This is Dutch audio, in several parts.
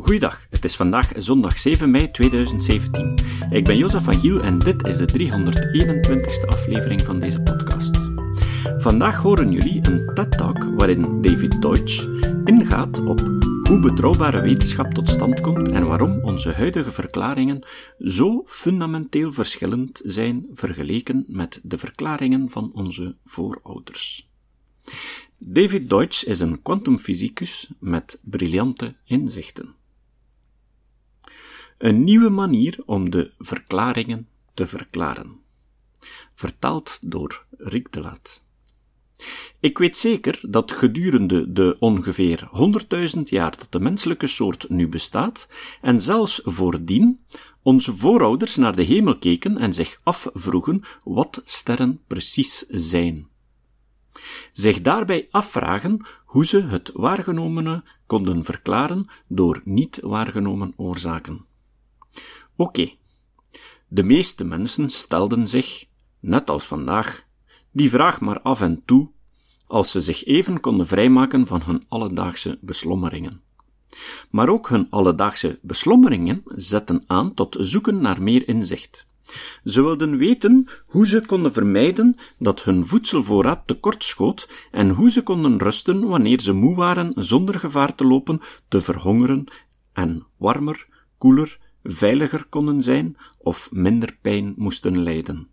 Goeiedag, het is vandaag zondag 7 mei 2017. Ik ben Jozef van Giel en dit is de 321ste aflevering van deze podcast. Vandaag horen jullie een TED-talk waarin David Deutsch ingaat op hoe betrouwbare wetenschap tot stand komt en waarom onze huidige verklaringen zo fundamenteel verschillend zijn vergeleken met de verklaringen van onze voorouders. David Deutsch is een kwantumfysicus met briljante inzichten. Een nieuwe manier om de verklaringen te verklaren. Vertaald door Rick de Laat. Ik weet zeker dat gedurende de ongeveer 100.000 jaar dat de menselijke soort nu bestaat, en zelfs voordien, onze voorouders naar de hemel keken en zich afvroegen wat sterren precies zijn. Zich daarbij afvragen hoe ze het waargenomene konden verklaren door niet waargenomen oorzaken. Oké, de meeste mensen stelden zich, net als vandaag, die vraag maar af en toe, als ze zich even konden vrijmaken van hun alledaagse beslommeringen. Maar ook hun alledaagse beslommeringen zetten aan tot zoeken naar meer inzicht. Ze wilden weten hoe ze konden vermijden dat hun voedselvoorraad tekort schoot en hoe ze konden rusten wanneer ze moe waren zonder gevaar te lopen te verhongeren en warmer, koeler, veiliger konden zijn of minder pijn moesten lijden.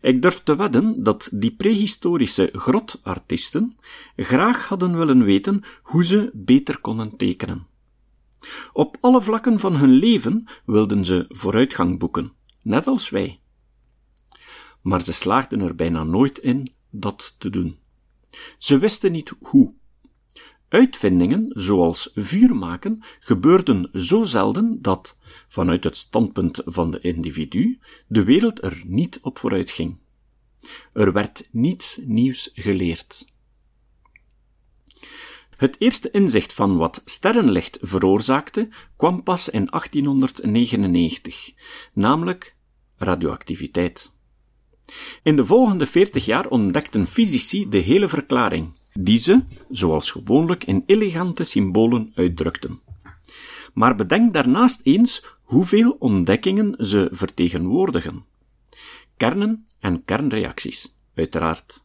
Ik durf te wedden dat die prehistorische grotartiesten graag hadden willen weten hoe ze beter konden tekenen. Op alle vlakken van hun leven wilden ze vooruitgang boeken, net als wij. Maar ze slaagden er bijna nooit in dat te doen. Ze wisten niet hoe. Uitvindingen, zoals vuur maken, gebeurden zo zelden dat, vanuit het standpunt van de individu, de wereld er niet op vooruit ging. Er werd niets nieuws geleerd. Het eerste inzicht van wat sterrenlicht veroorzaakte kwam pas in 1899, namelijk radioactiviteit. In de volgende veertig jaar ontdekten fysici de hele verklaring, die ze, zoals gewoonlijk, in elegante symbolen uitdrukten. Maar bedenk daarnaast eens hoeveel ontdekkingen ze vertegenwoordigen. Kernen en kernreacties, uiteraard.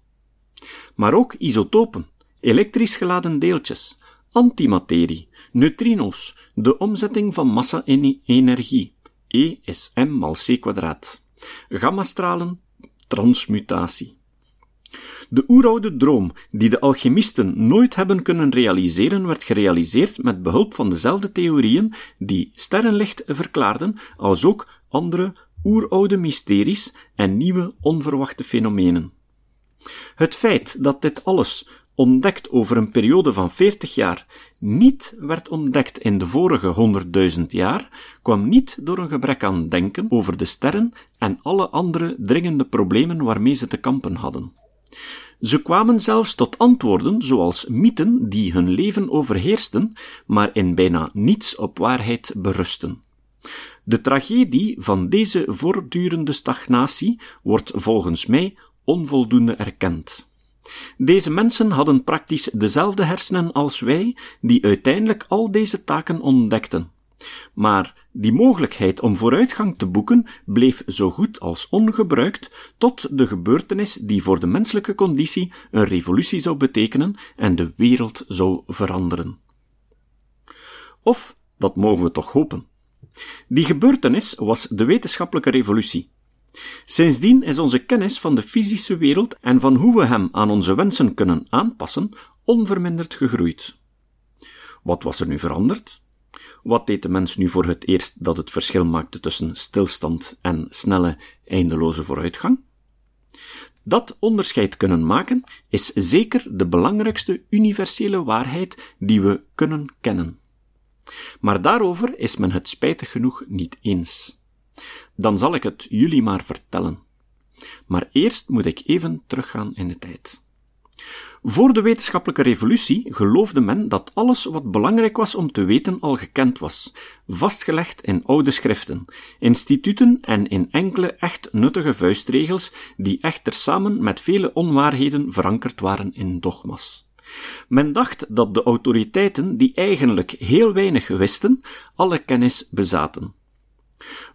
Maar ook isotopen, elektrisch geladen deeltjes, antimaterie, neutrino's, de omzetting van massa in energie, E is m mal c kwadraat, gammastralen, transmutatie. De oeroude droom, die de alchemisten nooit hebben kunnen realiseren, werd gerealiseerd met behulp van dezelfde theorieën die sterrenlicht verklaarden, als ook andere oeroude mysteries en nieuwe onverwachte fenomenen. Het feit dat dit alles ontdekt over een periode van 40 jaar, niet werd ontdekt in de vorige 100.000 jaar, kwam niet door een gebrek aan denken over de sterren en alle andere dringende problemen waarmee ze te kampen hadden. Ze kwamen zelfs tot antwoorden zoals mythen die hun leven overheersten, maar in bijna niets op waarheid berusten. De tragedie van deze voortdurende stagnatie wordt volgens mij onvoldoende erkend. Deze mensen hadden praktisch dezelfde hersenen als wij, die uiteindelijk al deze taken ontdekten. Maar die mogelijkheid om vooruitgang te boeken bleef zo goed als ongebruikt tot de gebeurtenis die voor de menselijke conditie een revolutie zou betekenen en de wereld zou veranderen. Of, dat mogen we toch hopen. Die gebeurtenis was de wetenschappelijke revolutie. Sindsdien is onze kennis van de fysische wereld en van hoe we hem aan onze wensen kunnen aanpassen onverminderd gegroeid. Wat was er nu veranderd? Wat deed de mens nu voor het eerst dat het verschil maakte tussen stilstand en snelle, eindeloze vooruitgang? Dat onderscheid kunnen maken is zeker de belangrijkste universele waarheid die we kunnen kennen. Maar daarover is men het spijtig genoeg niet eens. Dan zal ik het jullie maar vertellen. Maar eerst moet ik even teruggaan in de tijd. Voor de wetenschappelijke revolutie geloofde men dat alles wat belangrijk was om te weten al gekend was, vastgelegd in oude schriften, instituten en in enkele echt nuttige vuistregels, die echter samen met vele onwaarheden verankerd waren in dogma's. Men dacht dat de autoriteiten, die eigenlijk heel weinig wisten, alle kennis bezaten.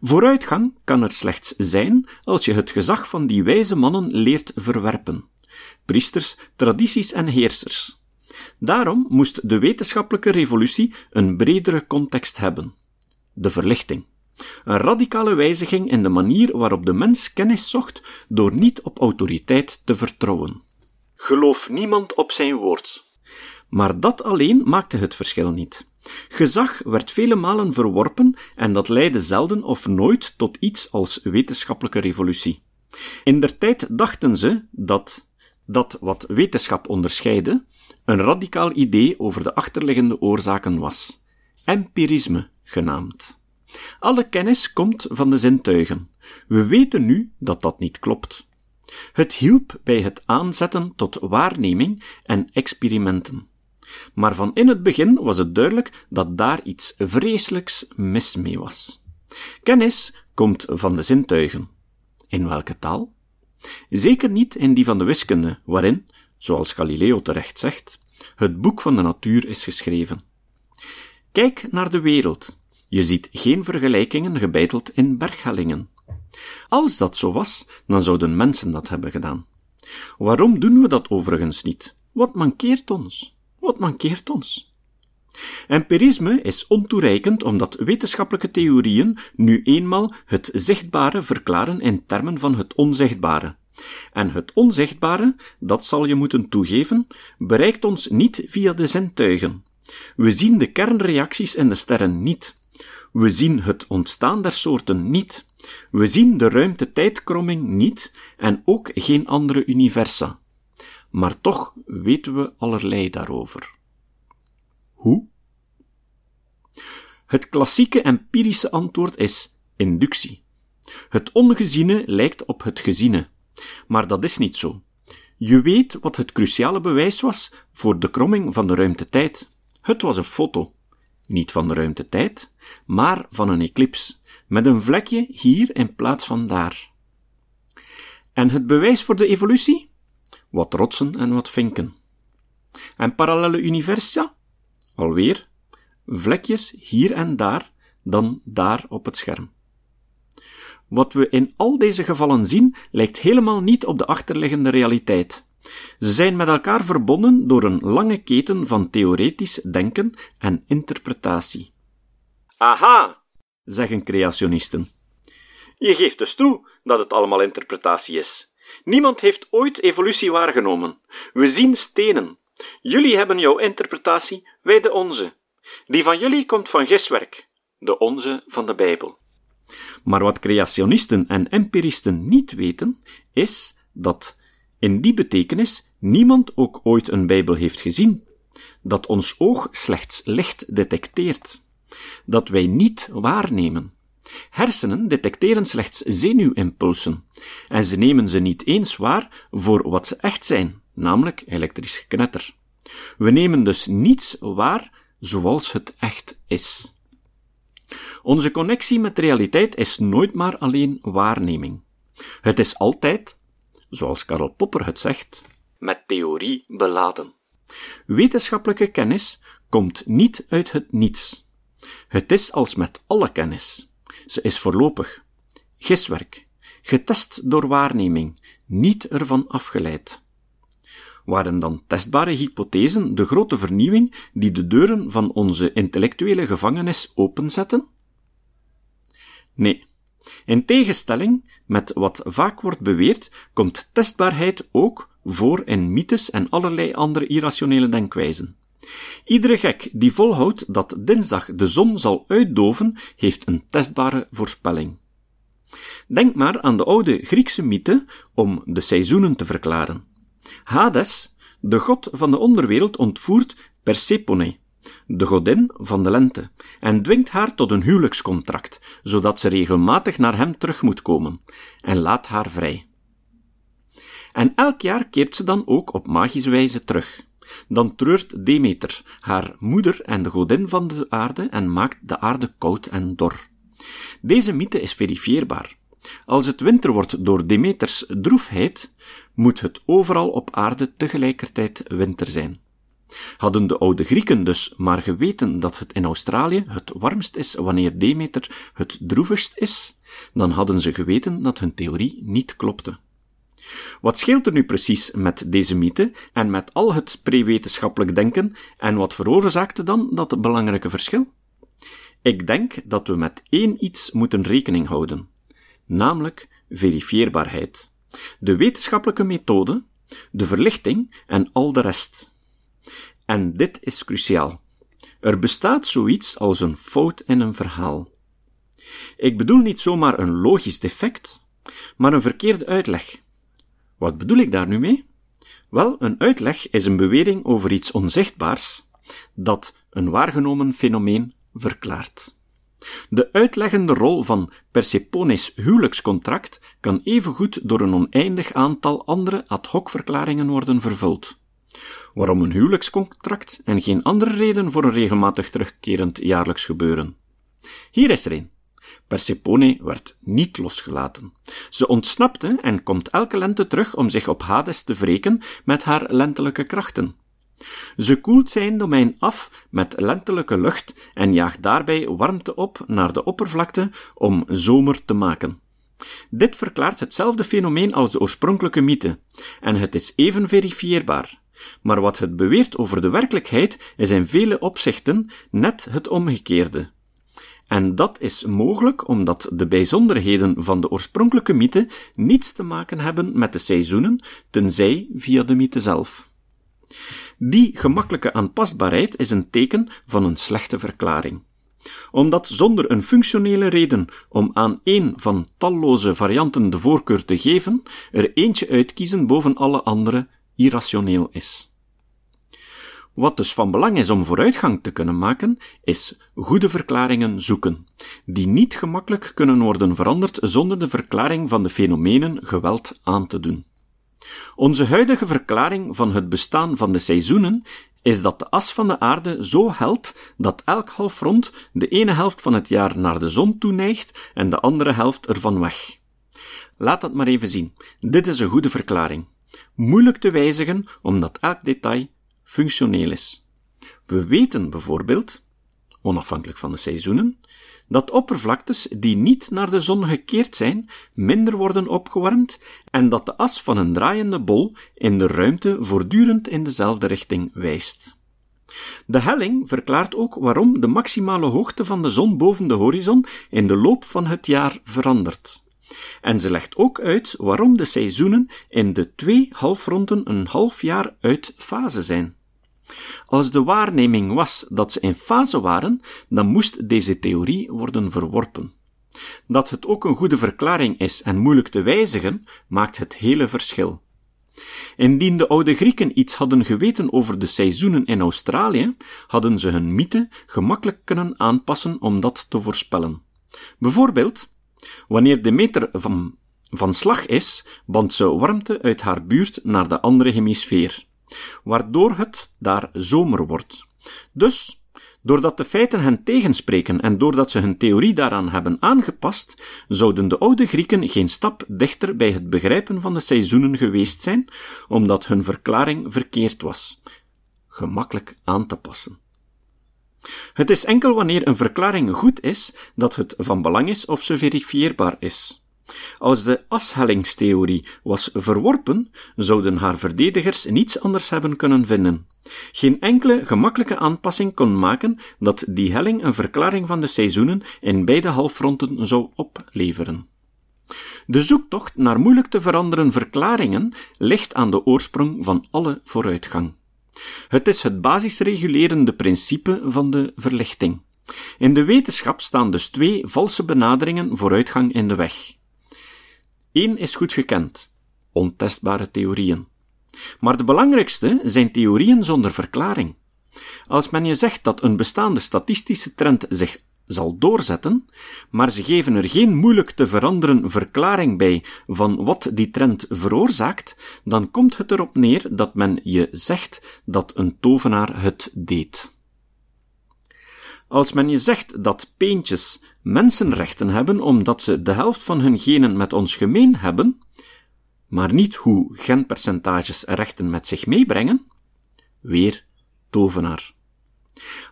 Vooruitgang kan er slechts zijn als je het gezag van die wijze mannen leert verwerpen. Priesters, tradities en heersers. Daarom moest de wetenschappelijke revolutie een bredere context hebben. De verlichting. Een radicale wijziging in de manier waarop de mens kennis zocht door niet op autoriteit te vertrouwen. Geloof niemand op zijn woord. Maar dat alleen maakte het verschil niet. Gezag werd vele malen verworpen en dat leidde zelden of nooit tot iets als wetenschappelijke revolutie. In der tijd dachten ze dat dat wat wetenschap onderscheidde, een radicaal idee over de achterliggende oorzaken was. Empirisme genaamd. Alle kennis komt van de zintuigen. We weten nu dat dat niet klopt. Het hielp bij het aanzetten tot waarneming en experimenten. Maar van in het begin was het duidelijk dat daar iets vreselijks mis mee was. Kennis komt van de zintuigen. In welke taal? Zeker niet in die van de wiskunde, waarin, zoals Galileo terecht zegt, het boek van de natuur is geschreven. Kijk naar de wereld. Je ziet geen vergelijkingen gebeiteld in berghellingen. Als dat zo was, dan zouden mensen dat hebben gedaan. Waarom doen we dat overigens niet? Wat mankeert ons? Wat mankeert ons? Empirisme is ontoereikend omdat wetenschappelijke theorieën nu eenmaal het zichtbare verklaren in termen van het onzichtbare. En het onzichtbare, dat zal je moeten toegeven, bereikt ons niet via de zintuigen. We zien de kernreacties in de sterren niet. We zien het ontstaan der soorten niet. We zien de ruimte-tijdkromming niet en ook geen andere universa. Maar toch weten we allerlei daarover. Hoe? Het klassieke empirische antwoord is inductie. Het ongeziene lijkt op het geziene, maar dat is niet zo. Je weet wat het cruciale bewijs was voor de kromming van de ruimtetijd. Het was een foto. Niet van de ruimtetijd, maar van een eclips, met een vlekje hier in plaats van daar. En het bewijs voor de evolutie? Wat rotsen en wat vinken. En parallele universa? Alweer, vlekjes hier en daar, dan daar op het scherm. Wat we in al deze gevallen zien, lijkt helemaal niet op de achterliggende realiteit. Ze zijn met elkaar verbonden door een lange keten van theoretisch denken en interpretatie. Aha, zeggen creationisten. Je geeft dus toe dat het allemaal interpretatie is. Niemand heeft ooit evolutie waargenomen. We zien stenen. Jullie hebben jouw interpretatie, wij de onze. Die van jullie komt van giswerk, de onze van de Bijbel. Maar wat creationisten en empiristen niet weten, is dat in die betekenis niemand ook ooit een Bijbel heeft gezien, dat ons oog slechts licht detecteert, dat wij niet waarnemen. Hersenen detecteren slechts zenuwimpulsen, en ze nemen ze niet eens waar voor wat ze echt zijn, namelijk elektrisch geknetter. We nemen dus niets waar zoals het echt is. Onze connectie met realiteit is nooit maar alleen waarneming. Het is altijd, zoals Karl Popper het zegt, met theorie beladen. Wetenschappelijke kennis komt niet uit het niets. Het is als met alle kennis. Ze is voorlopig. Giswerk. Getest door waarneming, niet ervan afgeleid. Waren dan testbare hypothesen de grote vernieuwing die de deuren van onze intellectuele gevangenis openzetten? Nee. In tegenstelling met wat vaak wordt beweerd, komt testbaarheid ook voor in mythes en allerlei andere irrationele denkwijzen. Iedere gek die volhoudt dat dinsdag de zon zal uitdoven, heeft een testbare voorspelling. Denk maar aan de oude Griekse mythe om de seizoenen te verklaren. Hades, de god van de onderwereld, ontvoert Persephone, de godin van de lente, en dwingt haar tot een huwelijkscontract, zodat ze regelmatig naar hem terug moet komen, en laat haar vrij. En elk jaar keert ze dan ook op magische wijze terug. Dan treurt Demeter, haar moeder en de godin van de aarde, en maakt de aarde koud en dor. Deze mythe is verifieerbaar. Als het winter wordt door Demeters droefheid, moet het overal op aarde tegelijkertijd winter zijn. Hadden de oude Grieken dus maar geweten dat het in Australië het warmst is wanneer Demeter het droevigst is, dan hadden ze geweten dat hun theorie niet klopte. Wat scheelt er nu precies met deze mythe en met al het prewetenschappelijk denken en wat veroorzaakte dan dat belangrijke verschil? Ik denk dat we met één iets moeten rekening houden, namelijk verifieerbaarheid. De wetenschappelijke methode, de verlichting en al de rest. En dit is cruciaal. Er bestaat zoiets als een fout in een verhaal. Ik bedoel niet zomaar een logisch defect, maar een verkeerde uitleg. Wat bedoel ik daar nu mee? Wel, een uitleg is een bewering over iets onzichtbaars dat een waargenomen fenomeen verklaart. De uitleggende rol van Persephone's huwelijkscontract kan evengoed door een oneindig aantal andere ad hoc verklaringen worden vervuld. Waarom een huwelijkscontract en geen andere reden voor een regelmatig terugkerend jaarlijks gebeuren? Hier is er een. Persephone werd niet losgelaten. Ze ontsnapte en komt elke lente terug om zich op Hades te wreken met haar lentelijke krachten. Ze koelt zijn domein af met lentelijke lucht en jaagt daarbij warmte op naar de oppervlakte om zomer te maken. Dit verklaart hetzelfde fenomeen als de oorspronkelijke mythe, en het is even verifieerbaar. Maar wat het beweert over de werkelijkheid is in vele opzichten net het omgekeerde. En dat is mogelijk omdat de bijzonderheden van de oorspronkelijke mythe niets te maken hebben met de seizoenen, tenzij via de mythe zelf. Die gemakkelijke aanpasbaarheid is een teken van een slechte verklaring. Omdat zonder een functionele reden om aan één van talloze varianten de voorkeur te geven, er eentje uitkiezen boven alle andere irrationeel is. Wat dus van belang is om vooruitgang te kunnen maken, is goede verklaringen zoeken, die niet gemakkelijk kunnen worden veranderd zonder de verklaring van de fenomenen geweld aan te doen. Onze huidige verklaring van het bestaan van de seizoenen is dat de as van de aarde zo helt dat elk halfrond de ene helft van het jaar naar de zon toeneigt en de andere helft ervan weg. Laat dat maar even zien. Dit is een goede verklaring. Moeilijk te wijzigen omdat elk detail functioneel is. We weten bijvoorbeeld, onafhankelijk van de seizoenen, dat oppervlaktes die niet naar de zon gekeerd zijn, minder worden opgewarmd en dat de as van een draaiende bol in de ruimte voortdurend in dezelfde richting wijst. De helling verklaart ook waarom de maximale hoogte van de zon boven de horizon in de loop van het jaar verandert. En ze legt ook uit waarom de seizoenen in de twee halfronden een half jaar uit fase zijn. Als de waarneming was dat ze in fase waren, dan moest deze theorie worden verworpen. Dat het ook een goede verklaring is en moeilijk te wijzigen, maakt het hele verschil. Indien de oude Grieken iets hadden geweten over de seizoenen in Australië, hadden ze hun mythe gemakkelijk kunnen aanpassen om dat te voorspellen. Bijvoorbeeld, wanneer de meter van, van slag is, bandt ze warmte uit haar buurt naar de andere hemisfeer waardoor het daar zomer wordt. Dus, doordat de feiten hen tegenspreken en doordat ze hun theorie daaraan hebben aangepast, zouden de oude Grieken geen stap dichter bij het begrijpen van de seizoenen geweest zijn, omdat hun verklaring verkeerd was. Gemakkelijk aan te passen. Het is enkel wanneer een verklaring goed is dat het van belang is of ze verifieerbaar is. Als de ashellingsteorie was verworpen, zouden haar verdedigers niets anders hebben kunnen vinden. Geen enkele gemakkelijke aanpassing kon maken dat die helling een verklaring van de seizoenen in beide halfronten zou opleveren. De zoektocht naar moeilijk te veranderen verklaringen ligt aan de oorsprong van alle vooruitgang. Het is het basisregulerende principe van de verlichting. In de wetenschap staan dus twee valse benaderingen vooruitgang in de weg. Eén is goed gekend: ontestbare theorieën. Maar de belangrijkste zijn theorieën zonder verklaring. Als men je zegt dat een bestaande statistische trend zich zal doorzetten, maar ze geven er geen moeilijk te veranderen verklaring bij van wat die trend veroorzaakt, dan komt het erop neer dat men je zegt dat een tovenaar het deed. Als men je zegt dat peentjes mensenrechten hebben omdat ze de helft van hun genen met ons gemeen hebben, maar niet hoe genpercentages rechten met zich meebrengen, weer tovenaar.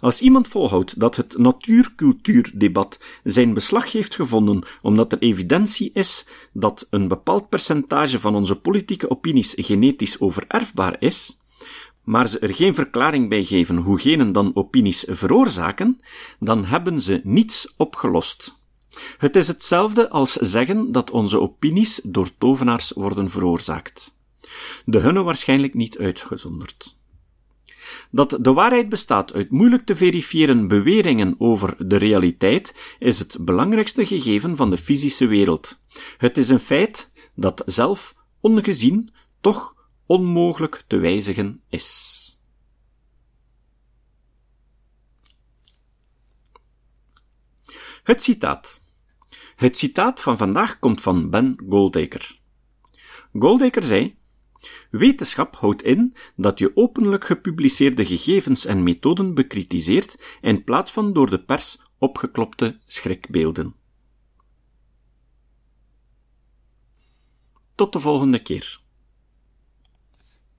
Als iemand volhoudt dat het natuurcultuurdebat zijn beslag heeft gevonden omdat er evidentie is dat een bepaald percentage van onze politieke opinies genetisch overerfbaar is, maar ze er geen verklaring bij geven hoe genen dan opinies veroorzaken, dan hebben ze niets opgelost. Het is hetzelfde als zeggen dat onze opinies door tovenaars worden veroorzaakt. De hunne waarschijnlijk niet uitgezonderd. Dat de waarheid bestaat uit moeilijk te verifiëren beweringen over de realiteit is het belangrijkste gegeven van de fysische wereld. Het is een feit dat zelf ongezien toch onmogelijk te wijzigen is. Het citaat. Het citaat van vandaag komt van Ben Goldacre. Goldacre zei: Wetenschap houdt in dat je openlijk gepubliceerde gegevens en methoden bekritiseert in plaats van door de pers opgeklopte schrikbeelden. Tot de volgende keer.